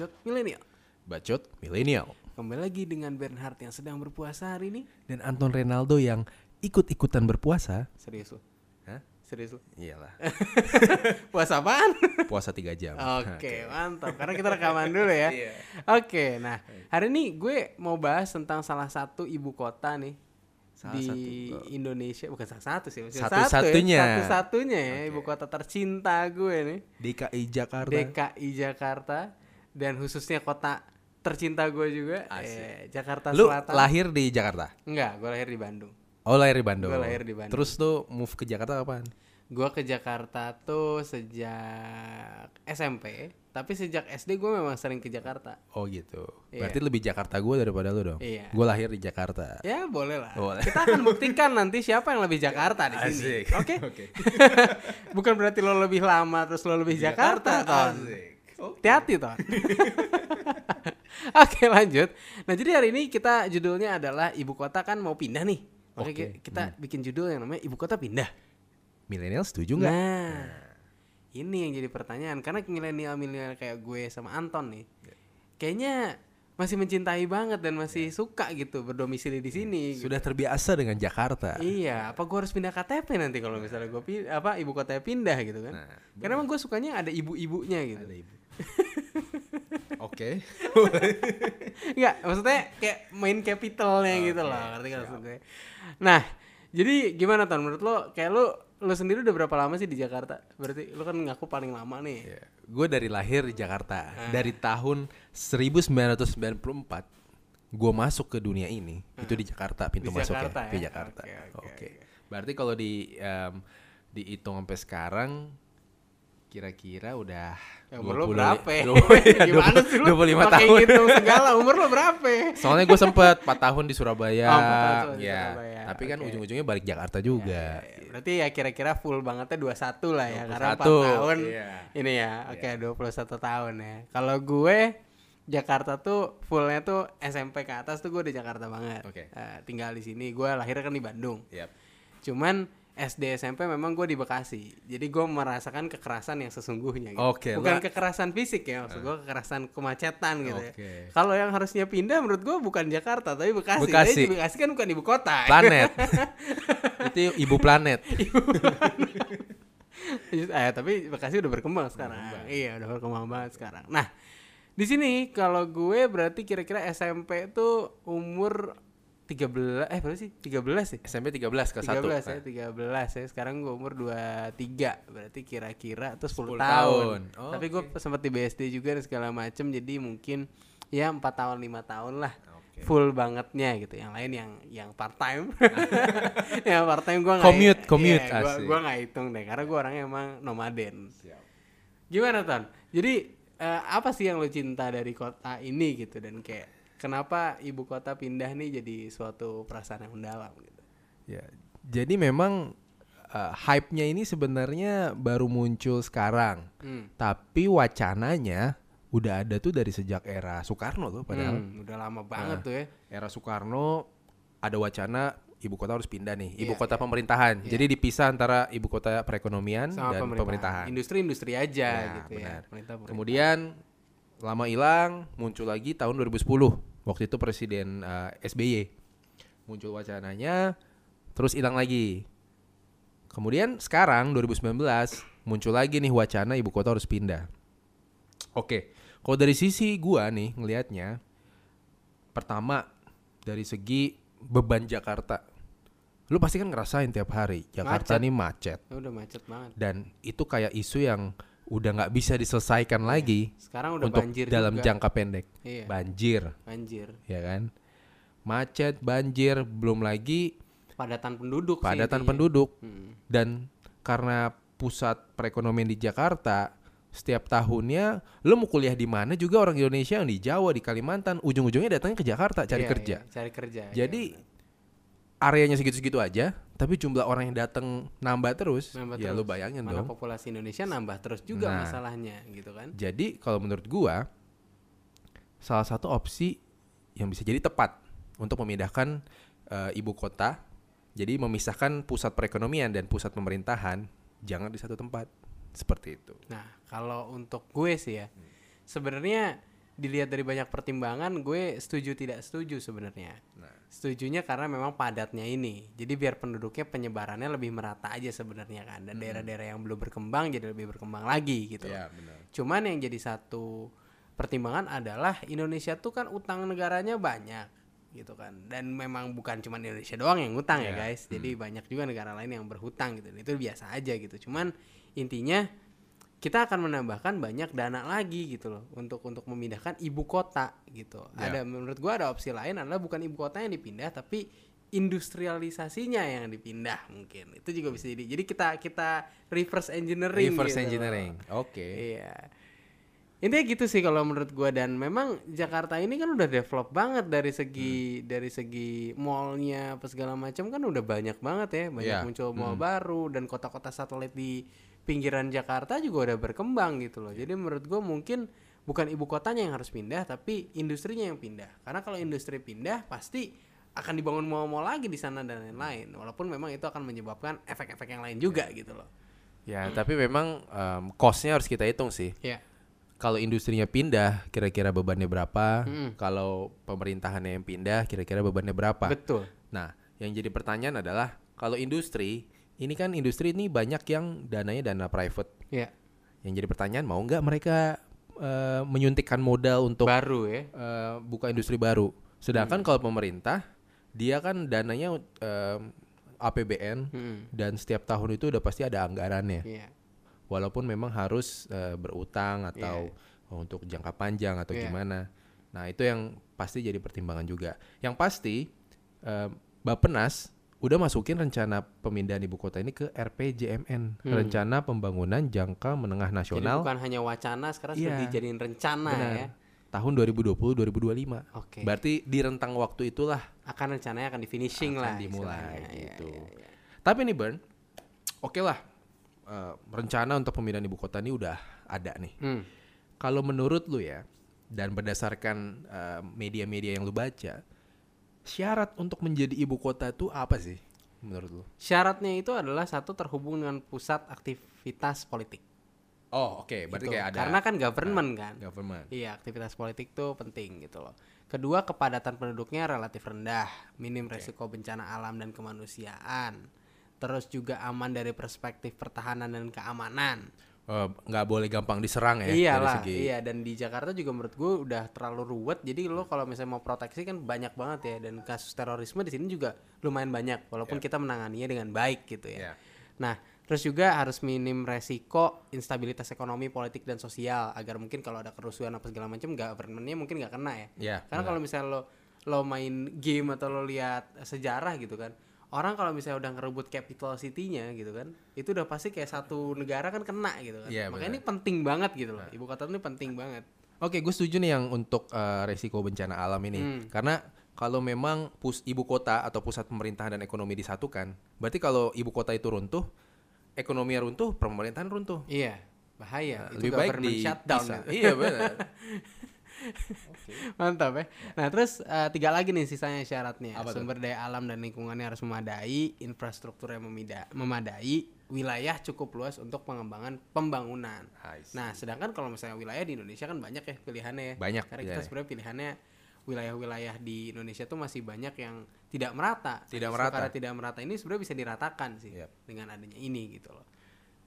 Bacot Milenial. Bacot milenial. Kembali lagi dengan Bernhard yang sedang berpuasa hari ini. Dan Anton Renaldo yang ikut-ikutan berpuasa. Serius lo? Hah? Serius lo? Iyalah. Puasa apaan? Puasa 3 jam. Oke, mantap. Karena kita rekaman dulu ya. Iya. Oke, nah hari ini gue mau bahas tentang salah satu ibu kota nih Salah di satu. Indonesia, bukan salah satu sih, Satu-satunya. satu ya, satu-satunya ya, Oke. ibu kota tercinta gue nih, DKI Jakarta. DKI Jakarta dan khususnya kota tercinta gue juga, eh, Jakarta Lu Selatan. lahir di Jakarta? Enggak, gue lahir di Bandung. Oh lahir di Bandung. Gua lahir di Bandung. Terus tuh move ke Jakarta kapan? Gue ke Jakarta tuh sejak SMP, tapi sejak SD gue memang sering ke Jakarta. Oh gitu. Iya. Berarti lebih Jakarta gue daripada lu dong. Iya. Gue lahir di Jakarta. Ya boleh lah. Boleh. Kita akan buktikan nanti siapa yang lebih Jakarta di sini. Oke. Oke. Bukan berarti lo lebih lama terus lo lebih Jakarta, Ton. Asik. Hati-hati, Ton. Oke, lanjut. Nah, jadi hari ini kita judulnya adalah ibu kota kan mau pindah nih. Oke, Oke. kita bikin judul yang namanya ibu kota pindah. Milenial setuju nggak? Nah, ini yang jadi pertanyaan karena milenial-milenial kayak gue sama Anton nih, kayaknya masih mencintai banget dan masih suka gitu berdomisili di sini. gitu. Sudah terbiasa dengan Jakarta. Iya, apa gue harus pindah KTP nanti kalau misalnya gue apa ibu kotanya pindah gitu kan? Nah, Karena emang gue sukanya ada ibu-ibunya gitu. Ada ibu. Oke. Enggak, maksudnya kayak main capitalnya gitu loh, ngerti kan maksud gue. Nah, jadi gimana Ton menurut lo kayak lo lo sendiri udah berapa lama sih di Jakarta? Berarti lo kan ngaku paling lama nih. Gue dari lahir di Jakarta. Ah. Dari tahun 1994 gue masuk ke dunia ini itu di Jakarta pintu Di masuknya Jakarta di ya? Jakarta. Oke, Oke. oke, Berarti kalau di em, dihitung sampai sekarang kira-kira udah Ya, umur lo 20 berapa? ya? 20 ya, Gimana sih lo? 25 pakai tahun. gitu segala umur lo berapa? Soalnya gue sempet 4 tahun di Surabaya. Oh, empat tahun di ya. Surabaya. Tapi kan Oke. ujung-ujungnya balik Jakarta juga. Ya, Berarti ya kira-kira full bangetnya 21 lah ya karena 4 21, tahun iya. ini ya. Oke, 21 tahun ya. Kalau gue Jakarta tuh fullnya tuh SMP ke atas tuh gue di Jakarta banget. Oke. Eh, tinggal di sini. Gue lahir kan di Bandung. Yap. Cuman SD SMP memang gue di Bekasi. Jadi gue merasakan kekerasan yang sesungguhnya gitu. Oke, bukan lah. kekerasan fisik ya, maksud gue kekerasan kemacetan gitu ya. Oke. Kalau yang harusnya pindah menurut gue bukan Jakarta tapi Bekasi. Bekasi. Tapi Bekasi kan bukan ibu kota. Planet. itu ibu planet. eh tapi Bekasi udah berkembang sekarang. Iya, udah berkembang banget sekarang. Nah, di sini kalau gue berarti kira-kira SMP tuh umur 13 eh berapa sih? 13 sih. SMP 13 ke 1. 13 ya, 13 ya. Sekarang gue umur 23. Berarti kira-kira tuh 10, 10 tahun. tahun. Oh, Tapi gue sempat di BSD juga dan segala macem jadi mungkin ya 4 tahun 5 tahun lah. Oke. Full bangetnya gitu. Yang lain yang yang part time. yang part time gue Commute, commute, Iya, gua, gua nggak hitung deh karena gue orangnya emang nomaden. Gimana Ton? Jadi eh, apa sih yang lo cinta dari kota ini gitu dan kayak kenapa ibu kota pindah nih jadi suatu perasaan yang mendalam gitu? Ya, jadi memang uh, hype-nya ini sebenarnya baru muncul sekarang. Hmm. Tapi wacananya udah ada tuh dari sejak era Soekarno tuh padahal. Hmm, udah lama banget Nah. tuh ya. Era Soekarno ada wacana ibu kota harus pindah nih, ibu Iya, kota pemerintahan. Jadi dipisah antara ibu kota perekonomian Sama dan pemerintahan. Industri-industri aja Ya, gitu benar. ya. Pemerintah, pemerintah. Kemudian lama hilang, muncul lagi tahun 2010. Waktu itu Presiden uh, SBY muncul wacananya, terus hilang lagi. Kemudian sekarang 2019 muncul lagi nih wacana ibu kota harus pindah. Oke, kalau dari sisi gua nih ngelihatnya, pertama dari segi beban Jakarta, lu pasti kan ngerasain tiap hari Jakarta Macet. nih macet Ya udah macet banget. dan itu kayak isu yang udah nggak bisa diselesaikan lagi Sekarang udah untuk banjir dalam juga. jangka pendek Iya. banjir Banjir. ya kan macet banjir belum lagi Padatan penduduk sih padatan intinya. penduduk Hmm. dan karena pusat perekonomian di Jakarta setiap tahunnya lo mau kuliah di mana juga orang Indonesia yang di Jawa di Kalimantan ujung-ujungnya datangnya ke Jakarta cari Iya, kerja iya, cari kerja. iya, jadi benar. Areanya segitu-segitu aja tapi jumlah orang yang datang nambah terus Nambah ya terus. lo bayangin mana dong populasi Indonesia nambah terus juga Nah. masalahnya gitu kan. Jadi kalau menurut gua salah satu opsi yang bisa jadi tepat untuk memindahkan eh, ibu kota. Jadi memisahkan pusat perekonomian dan pusat pemerintahan jangan di satu tempat. Seperti itu. Nah, kalau untuk gue sih ya, sebenarnya dilihat dari banyak pertimbangan, gue setuju tidak setuju sebenarnya. Nah. Setujunya karena memang padatnya ini. Jadi biar penduduknya penyebarannya lebih merata aja sebenarnya kan. Dan daerah-daerah yang belum berkembang jadi lebih berkembang lagi gitu. Iya, benar. Cuman yang jadi satu pertimbangan adalah Indonesia tuh kan utang negaranya banyak gitu kan. Dan memang bukan cuma Indonesia doang yang utang ya Iya. guys. Jadi banyak juga negara lain yang berhutang gitu. Itu biasa aja gitu. Cuman intinya kita akan menambahkan banyak dana lagi gitu loh untuk untuk memindahkan ibu kota gitu. Ya. Ada menurut gua ada opsi lain adalah bukan ibu kota yang dipindah tapi industrialisasinya yang dipindah mungkin. Itu juga bisa jadi. Jadi kita kita reverse engineering Reverse gitu engineering. Oke. Iya. Intinya gitu sih kalau menurut gua dan memang Jakarta ini kan udah develop banget dari segi Hmm. dari segi mallnya apa segala macam kan udah banyak banget ya banyak Iya. muncul mall baru dan kota-kota satelit di pinggiran Jakarta juga udah berkembang gitu loh. Jadi menurut gua mungkin bukan ibu kotanya yang harus pindah tapi industrinya yang pindah. Karena kalau industri pindah pasti akan dibangun mall-mall lagi di sana dan lain-lain. Walaupun memang itu akan menyebabkan efek-efek yang lain juga gitu loh. Ya, tapi memang em, cost-nya harus kita hitung sih. Ya. Kalau industrinya pindah, kira-kira bebannya berapa? Mm-mm. Kalau pemerintahannya yang pindah, kira-kira bebannya berapa? Betul. Nah, yang jadi pertanyaan adalah kalau industri, ini kan industri ini banyak yang dananya dana private. Ya. Yang jadi pertanyaan mau nggak mereka eh, menyuntikkan modal untuk Baru ya. eh, buka industri baru? Sedangkan kalau pemerintah, dia kan dananya em, APBN Mm-mm. dan setiap tahun itu udah pasti ada anggarannya. Iya. Walaupun memang harus eh, berutang atau untuk jangka panjang atau Iya. gimana. Nah, itu yang pasti jadi pertimbangan juga. Yang pasti eh, Bappenas udah masukin rencana pemindahan ibu kota ini ke RPJMN, rencana pembangunan jangka menengah Hmm. Jadi nasional bukan hanya wacana, sekarang Iya. sudah dijadiin rencana Benar. ya. tahun 2020-2025. Oke. Berarti di rentang waktu itulah Akan rencananya akan di finishing akan lah. dimulai. Iya, gitu. iya, iya. Tapi nih Bern, oke lah. Eh, rencana untuk pemindahan ibu kota ini udah ada nih. Hmm. Kalau menurut lu ya, dan berdasarkan eh, media-media yang lu baca, syarat untuk menjadi ibu kota itu apa sih menurut lu? Syaratnya itu adalah satu terhubung dengan pusat aktivitas politik. Oh oke, berarti Gitu. kayak ada Karena kan government kan. government. Iya, aktivitas politik tuh penting gitu loh. Kedua, kepadatan penduduknya relatif rendah, minim resiko bencana alam dan kemanusiaan. Terus juga aman dari perspektif pertahanan dan keamanan. Eh, nggak boleh gampang diserang ya dari Iyalah, segi iya dan di Jakarta juga menurut gue udah terlalu ruwet. Jadi lo kalau misalnya mau proteksi kan banyak banget ya dan kasus terorisme di sini juga lumayan banyak walaupun kita menanganinya dengan baik gitu ya. Iya. Nah, terus juga harus minim resiko instabilitas ekonomi, politik dan sosial agar mungkin kalau ada kerusuhan apa segala macam governmentnya mungkin nggak kena ya. Iya, Karena kalau misalnya lo lo main game atau lo lihat sejarah gitu kan. Orang kalau misalnya udah ngerebut capital city-nya gitu kan, itu udah pasti kayak satu negara kan kena gitu kan. Iya, Makanya ini penting banget gitu loh. Ibu kota ini penting banget. Oke, gue setuju nih yang untuk eh, resiko bencana alam ini. Hmm. Karena kalau memang pus ibu kota atau pusat pemerintahan dan ekonomi disatukan, berarti kalau ibu kota itu runtuh, ekonominya runtuh, pemerintahan runtuh. Iya, bahaya. Nah, itu lebih baik di shutdown. gitu. Iya benar. Mantap ya. Nah, terus eh, tiga lagi nih sisanya syaratnya. Apa? Sumber daya alam dan lingkungannya harus memadai, infrastruktur yang memida- memadai, wilayah cukup luas untuk pengembangan pembangunan. Nah, sedangkan kalau misalnya wilayah di Indonesia kan banyak ya pilihannya ya. Banyak Karena kita pilihannya. sebenarnya pilihannya wilayah-wilayah di Indonesia tuh masih banyak yang tidak merata. Tidak merata. Karena tidak merata ini sebenarnya bisa diratakan sih Yap. dengan adanya ini gitu loh.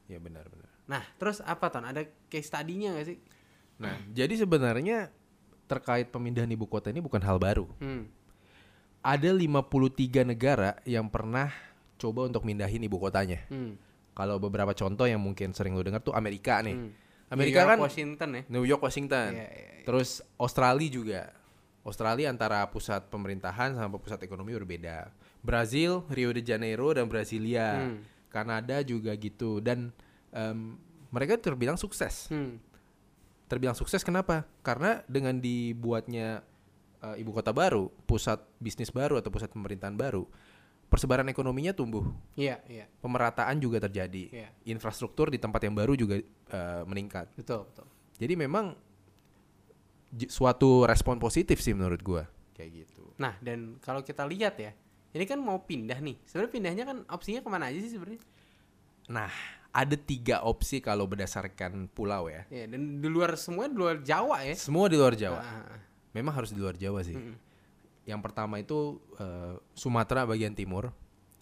Iya benar benar. Nah, terus apa ton? Ada case study-nya gak sih? Nah, jadi sebenarnya terkait pemindahan ibu kota ini bukan hal baru. Hmm. Ada 53 negara yang pernah coba untuk mindahin ibu kotanya. Hmm. Kalau beberapa contoh yang mungkin sering lu dengar tuh Amerika nih. Hmm. Amerika New York, kan Washington ya. New York, Washington. Iya, iya, iya. Terus Australia juga. Australia antara pusat pemerintahan sama pusat ekonomi berbeda. Brazil, Rio de Janeiro dan Brasilia. Hmm. Kanada juga gitu dan em, mereka terbilang sukses. Hmm. Terbilang sukses kenapa? Karena dengan dibuatnya eh, ibu kota baru, pusat bisnis baru atau pusat pemerintahan baru, persebaran ekonominya tumbuh, Iya, iya. pemerataan juga terjadi, Iya. infrastruktur di tempat yang baru juga eh, meningkat. Betul, betul. Jadi memang suatu respon positif sih menurut gua. Kayak gitu. Nah, dan kalau kita lihat ya, ini kan mau pindah nih. Sebenarnya pindahnya kan opsinya ke mana aja sih sebenarnya? Nah, ada tiga opsi kalau berdasarkan pulau ya. Ya, dan di luar semua di luar Jawa ya. Semua di luar Jawa. Ah, Memang harus di luar Jawa sih. Mm-mm. Yang pertama itu eh, Sumatera bagian timur.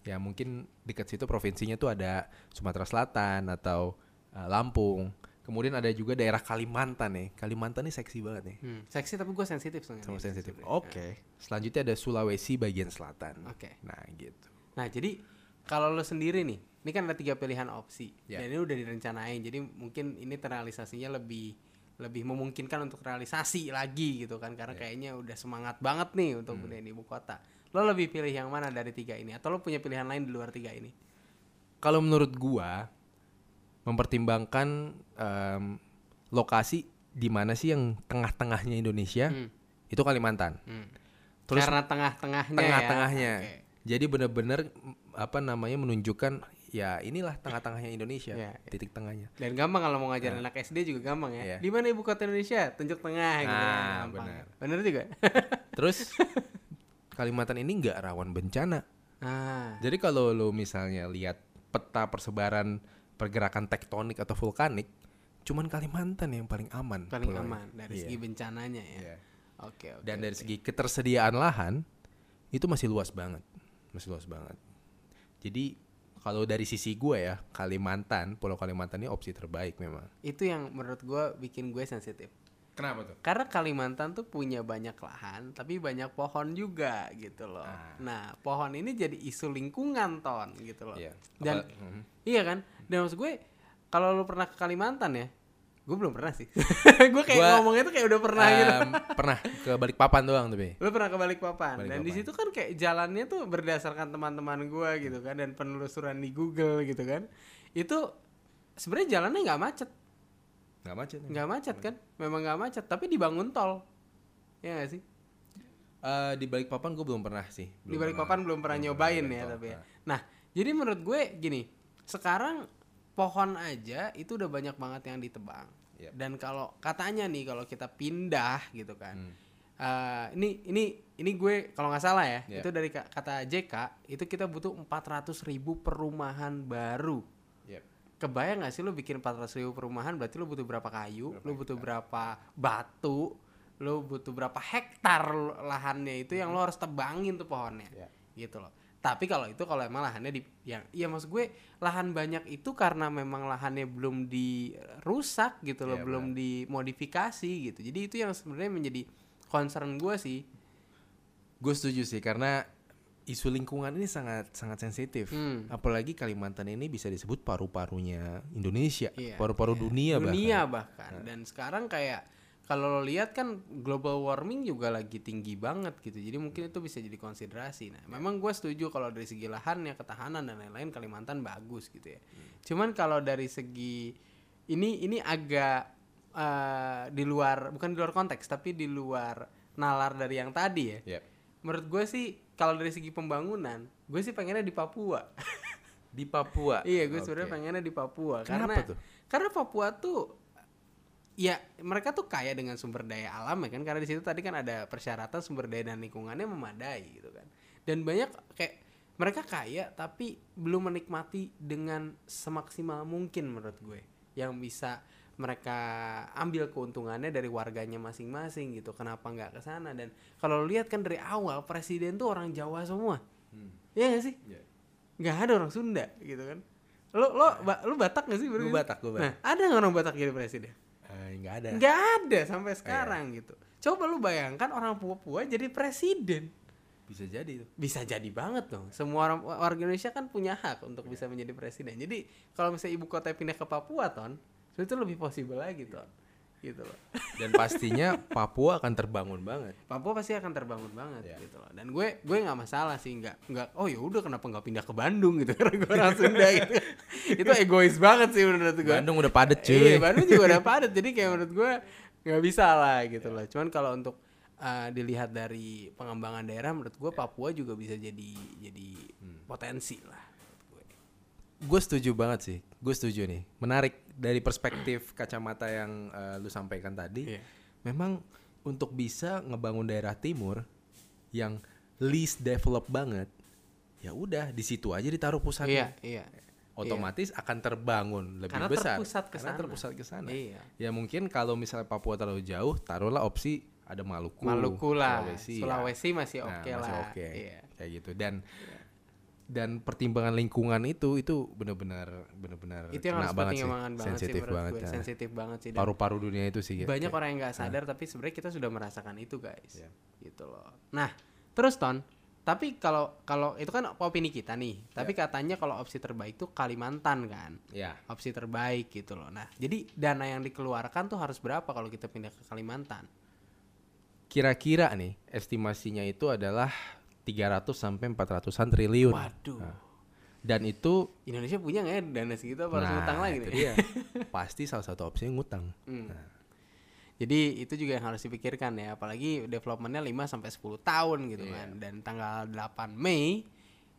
Ya mungkin dekat situ provinsinya tuh ada Sumatera Selatan atau eh, Lampung. Kemudian ada juga daerah Kalimantan nih. Kalimantan nih seksi banget nih. Hmm, Seksi tapi gue sensitif soalnya. Sama sensitif. sensitif. Oke. Selanjutnya ada Sulawesi bagian selatan. Oke. Nah, gitu. Nah, jadi kalau lo sendiri nih, ini kan ada tiga pilihan opsi Ya. dan ini udah direncanain. Jadi mungkin ini terrealisasinya lebih lebih memungkinkan untuk realisasi lagi gitu kan karena kayaknya udah semangat banget nih untuk pindahin ibu kota. Lo lebih pilih yang mana dari tiga ini atau lo punya pilihan lain di luar tiga ini? Kalau menurut gua mempertimbangkan em, lokasi di mana sih yang tengah-tengahnya Indonesia Hmm. itu Kalimantan. Hmm. Terus karena tengah-tengahnya Tengah-tengahnya. ya. Oke. Jadi benar-benar m, apa namanya menunjukkan ya inilah tengah-tengahnya Indonesia, Ya, ya. titik tengahnya. Dan gampang kalau mau ngajarin anak SD juga gampang ya. Iya. Di mana ibu kota Indonesia? Tunjuk tengah gitu Nah, kan, gampang. benar. Bener juga. Terus Kalimantan ini nggak rawan bencana. ah, Jadi kalau lo misalnya lihat peta persebaran pergerakan tektonik atau vulkanik, cuman Kalimantan yang paling aman. paling pulaunya. aman dari Iya. segi bencananya ya. Iya. Oke, oke. Dan dari oke. segi ketersediaan lahan itu masih luas banget, masih luas banget. Jadi kalau dari sisi gue ya Kalimantan, Pulau Kalimantan ini opsi terbaik memang. itu yang menurut gue bikin gue sensitif. Kenapa tuh? Karena Kalimantan tuh punya banyak lahan, tapi banyak pohon juga gitu loh. Ah. Nah, pohon ini jadi isu lingkungan ton gitu loh. Iya. Dan Mhm. iya kan? Dan maksud gue kalau lu pernah ke Kalimantan ya, gue belum pernah sih. gue kayak Gua, ngomongnya tuh kayak udah pernah gitu. Em, pernah ke Balikpapan doang tapi. Lu pernah ke Balikpapan dan di situ kan kayak jalannya tuh berdasarkan teman-teman gua gitu kan dan penelusuran di Google gitu kan. Itu sebenarnya jalannya nggak macet, Nggak macet. ya? nggak macet kan? Memang nggak macet, tapi dibangun tol. Ya nggak sih? Eh, di Balikpapan gue belum pernah sih. di Balikpapan belum pernah nyobain ya tapi ya. Nah, jadi menurut gue gini, sekarang pohon aja itu udah banyak banget yang ditebang. Yep. Dan kalau katanya nih kalau kita pindah gitu kan. Hmm. eh, ini ini ini gue kalau nggak salah ya, Yep. itu dari ka- kata JK itu kita butuh 400 ribu perumahan baru. Yep. Kebayang gak sih lu bikin 400 ribu perumahan berarti lu butuh berapa kayu, lu butuh berapa batu, lu butuh berapa hektar lahannya itu yang lu harus tebangin tuh pohonnya. Ya. Gitu loh. Tapi kalau itu kalau emang lahannya di yang iya maksud gue lahan banyak itu karena memang lahannya belum dirusak gitu loh, Iya, belum dimodifikasi gitu. Jadi itu yang sebenarnya menjadi concern gue sih. Gue setuju sih karena isu lingkungan ini sangat sangat sensitif. Hmm. Apalagi Kalimantan ini bisa disebut paru-parunya Indonesia, Iya, paru-paru dunia, dunia bahkan. bahkan dan sekarang kayak kalau lo lihat kan global warming juga lagi tinggi banget gitu jadi mungkin itu bisa jadi konsiderasi nah memang gue setuju kalau dari segi lahan ya ketahanan dan lain-lain Kalimantan bagus gitu ya cuman kalau dari segi ini ini agak eh, di luar bukan di luar konteks tapi di luar nalar dari yang tadi ya Yep. menurut gue sih kalau dari segi pembangunan gue sih pengennya di Papua Di Papua. Iya, gue Oke. sebenarnya pengennya di Papua Kenapa karena tuh? karena Papua tuh ya mereka tuh kaya dengan sumber daya alam ya kan karena di situ tadi kan ada persyaratan sumber daya dan lingkungannya memadai gitu kan. Dan banyak kayak mereka kaya tapi belum menikmati dengan semaksimal mungkin menurut gue yang bisa mereka ambil keuntungannya dari warganya masing-masing gitu. Kenapa nggak ke sana dan kalau lihat kan dari awal presiden tuh orang Jawa semua. Iya gak sih? Iya. nggak ada orang Sunda gitu kan lo lo ba- lu Batak gak sih Gue? Batak, gue Batak. nah ada nggak orang Batak jadi presiden nggak ada. nggak ada sampai sekarang gitu. Coba lu bayangkan orang Papua jadi presiden. Bisa jadi tuh. bisa jadi banget dong. Semua orang warga Indonesia kan punya hak untuk bisa menjadi presiden. Jadi kalau misalnya ibu kota pindah ke Papua ton itu lebih possible lagi ton gitu loh Dan pastinya Papua akan terbangun banget. Papua pasti akan terbangun banget Iya. gitu loh. Dan gue gue nggak masalah sih nggak nggak oh ya udah kenapa nggak pindah ke Bandung gitu karena gue orang Sunda gitu. itu egois banget sih menurut gue. Bandung udah padet cuy. Iya, Bandung juga udah padat. Jadi kayak menurut gue nggak bisa lah gitu loh. Cuman kalau untuk uh, dilihat dari pengembangan daerah menurut gue Papua juga bisa jadi jadi potensi lah. Gue. Setuju banget sih. Gue setuju nih. Menarik dari perspektif kacamata yang eh, lu sampaikan tadi. Iya. Memang untuk bisa ngebangun daerah timur yang least develop banget, ya udah di situ aja ditaruh pusatnya. Iya, iya. otomatis akan terbangun lebih Karena besar terpusat ke karena terpusat ke sana. Iya. Ya mungkin kalau misalnya Papua terlalu jauh, taruhlah opsi ada Maluku, Maluku lah, Sulawesi, Sulawesi, ya. masih Nah, oke masih lah. oke. Iya. Kayak gitu dan dan pertimbangan lingkungan itu itu benar-benar benar-benar Itu yang harus banget sih. banget sih sensitif menurut banget. gue. ya. Sensitif banget sih. Paru-paru dunia itu sih. banyak kayak- orang yang nggak sadar tapi sebenarnya kita sudah merasakan itu guys. Iya. Gitu loh. Nah, terus Ton, tapi kalau kalau itu kan opini kita nih. Tapi Iya. katanya kalau opsi terbaik tuh Kalimantan kan. Ya. Opsi terbaik gitu loh. Nah, jadi dana yang dikeluarkan tuh harus berapa kalau kita pindah ke Kalimantan? Kira-kira nih estimasinya itu adalah 300 sampai 400-an triliun. Waduh. Nah, Dan itu Indonesia punya nggak ya dana segitu apa harus nah, ngutang lagi itu nih? dia. Pasti salah satu opsinya ngutang. Hmm. Jadi itu juga yang harus dipikirkan ya, apalagi developmentnya 5 sampai 10 tahun gitu Iya. kan. Dan tanggal 8 Mei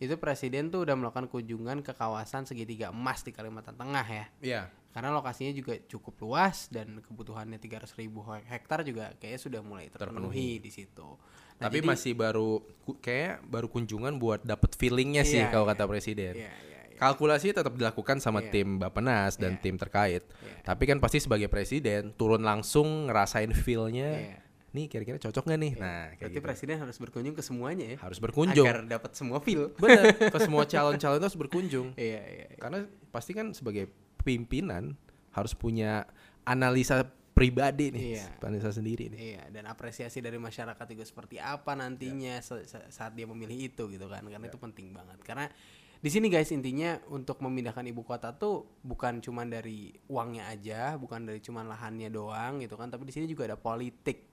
itu presiden tuh udah melakukan kunjungan ke kawasan segitiga emas di Kalimantan Tengah ya. Iya. Karena lokasinya juga cukup luas dan kebutuhannya 300 ribu hektar juga kayaknya sudah mulai terpenuhi di situ. Nah, Tapi jadi- masih baru kayak baru kunjungan buat dapet feelingnya sih Iya, kalau iya. kata presiden. Iya, iya, iya. Kalkulasi tetap dilakukan sama Iya. tim Bapenas dan Iya. tim terkait. Iya. Tapi kan pasti sebagai presiden turun langsung ngerasain feelnya. Iya. Nih kira-kira cocok nggak nih? Nah, kayak Berarti gitu. presiden harus berkunjung ke semuanya ya. harus berkunjung. Agar dapat semua feel. Bener, ke semua calon-calon itu harus berkunjung. iya, iya. iya. Karena pasti kan sebagai pimpinan harus punya analisa pribadi nih, Iya. analisa sendiri nih. Iya, dan apresiasi dari masyarakat juga seperti apa nantinya se- saat dia memilih itu gitu kan. Karena itu penting banget. Karena di sini guys intinya untuk memindahkan ibu kota tuh bukan cuman dari uangnya aja, bukan dari cuman lahannya doang gitu kan, tapi di sini juga ada politik.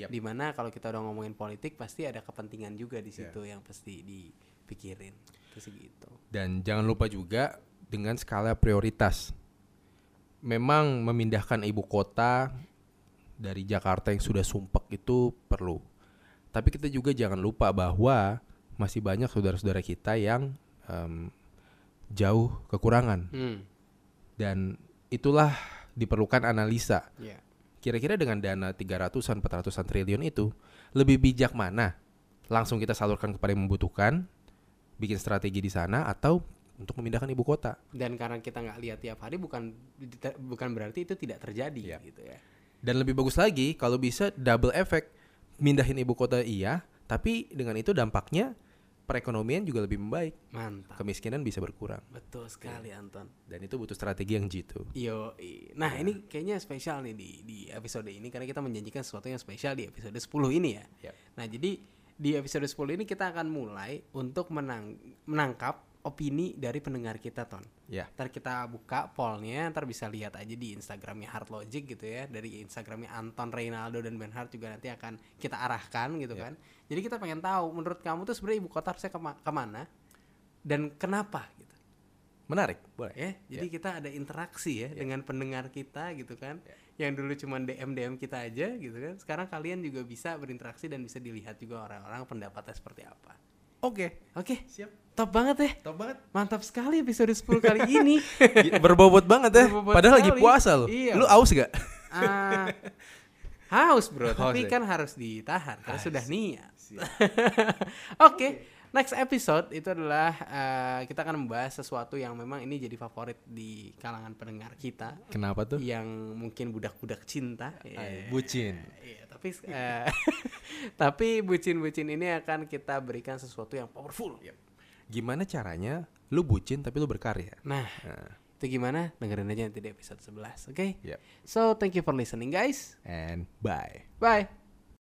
Yap. Di mana kalau kita udah ngomongin politik pasti ada kepentingan juga di situ yang pasti dipikirin. Terus gitu. Dan jangan lupa juga dengan skala prioritas. Memang memindahkan ibu kota dari Jakarta yang sudah sumpek itu perlu. Tapi kita juga jangan lupa bahwa masih banyak saudara-saudara kita yang em, jauh kekurangan Hmm. dan itulah diperlukan analisa. Iya. Kira-kira dengan dana 300-an 400-an triliun itu lebih bijak mana? Langsung kita salurkan kepada yang membutuhkan, bikin strategi di sana atau untuk memindahkan ibu kota. Dan karena kita nggak lihat tiap hari bukan bukan berarti itu tidak terjadi Iya. gitu ya. Dan lebih bagus lagi kalau bisa double effect. Mindahin ibu kota iya, tapi dengan itu dampaknya perekonomian juga lebih membaik. Mantap. Kemiskinan bisa berkurang. Betul sekali Anton. Dan itu butuh strategi yang jitu. Yo, nah ini kayaknya spesial nih di di episode ini karena kita menjanjikan sesuatu yang spesial di episode 10 ini ya. Yap. Nah, jadi di episode 10 ini kita akan mulai untuk menang menangkap opini dari pendengar kita, Ton. Ya. Ntar kita buka pollnya, ntar bisa lihat aja di Instagramnya Hard Logic gitu ya. Dari Instagramnya Anton Reynaldo dan Ben Hart juga nanti akan kita arahkan gitu Ya. kan. Jadi kita pengen tahu menurut kamu tuh sebenarnya ibu kota harusnya kema- ke mana dan kenapa gitu. Menarik, boleh. Ya, jadi kita ada interaksi ya dengan pendengar kita gitu kan. Yang dulu cuma DM DM kita aja gitu kan. Sekarang kalian juga bisa berinteraksi dan bisa dilihat juga orang-orang pendapatnya seperti apa. Oke, Oke, siap. Top banget ya. Top banget. Mantap sekali episode 10 kali ini. Berbobot banget ya. Berbobot Padahal lagi sekali. puasa loh. Iya. Lu aus gak? Ah, haus bro, Haus tapi ya? kan harus ditahan karena Ah, sudah niat. Oke, next episode itu adalah eh, kita akan membahas sesuatu yang memang ini jadi favorit di kalangan pendengar kita Kenapa tuh? yang mungkin budak-budak cinta. Ay, Iya. bucin. Iya, tapi eh, tapi bucin-bucin ini akan kita berikan sesuatu yang powerful. Gimana caranya lu bucin tapi lu berkarya? Nah, Nah, itu gimana? Dengerin aja nanti di episode 11, oke? Yep. So, thank you for listening guys. and bye. Bye.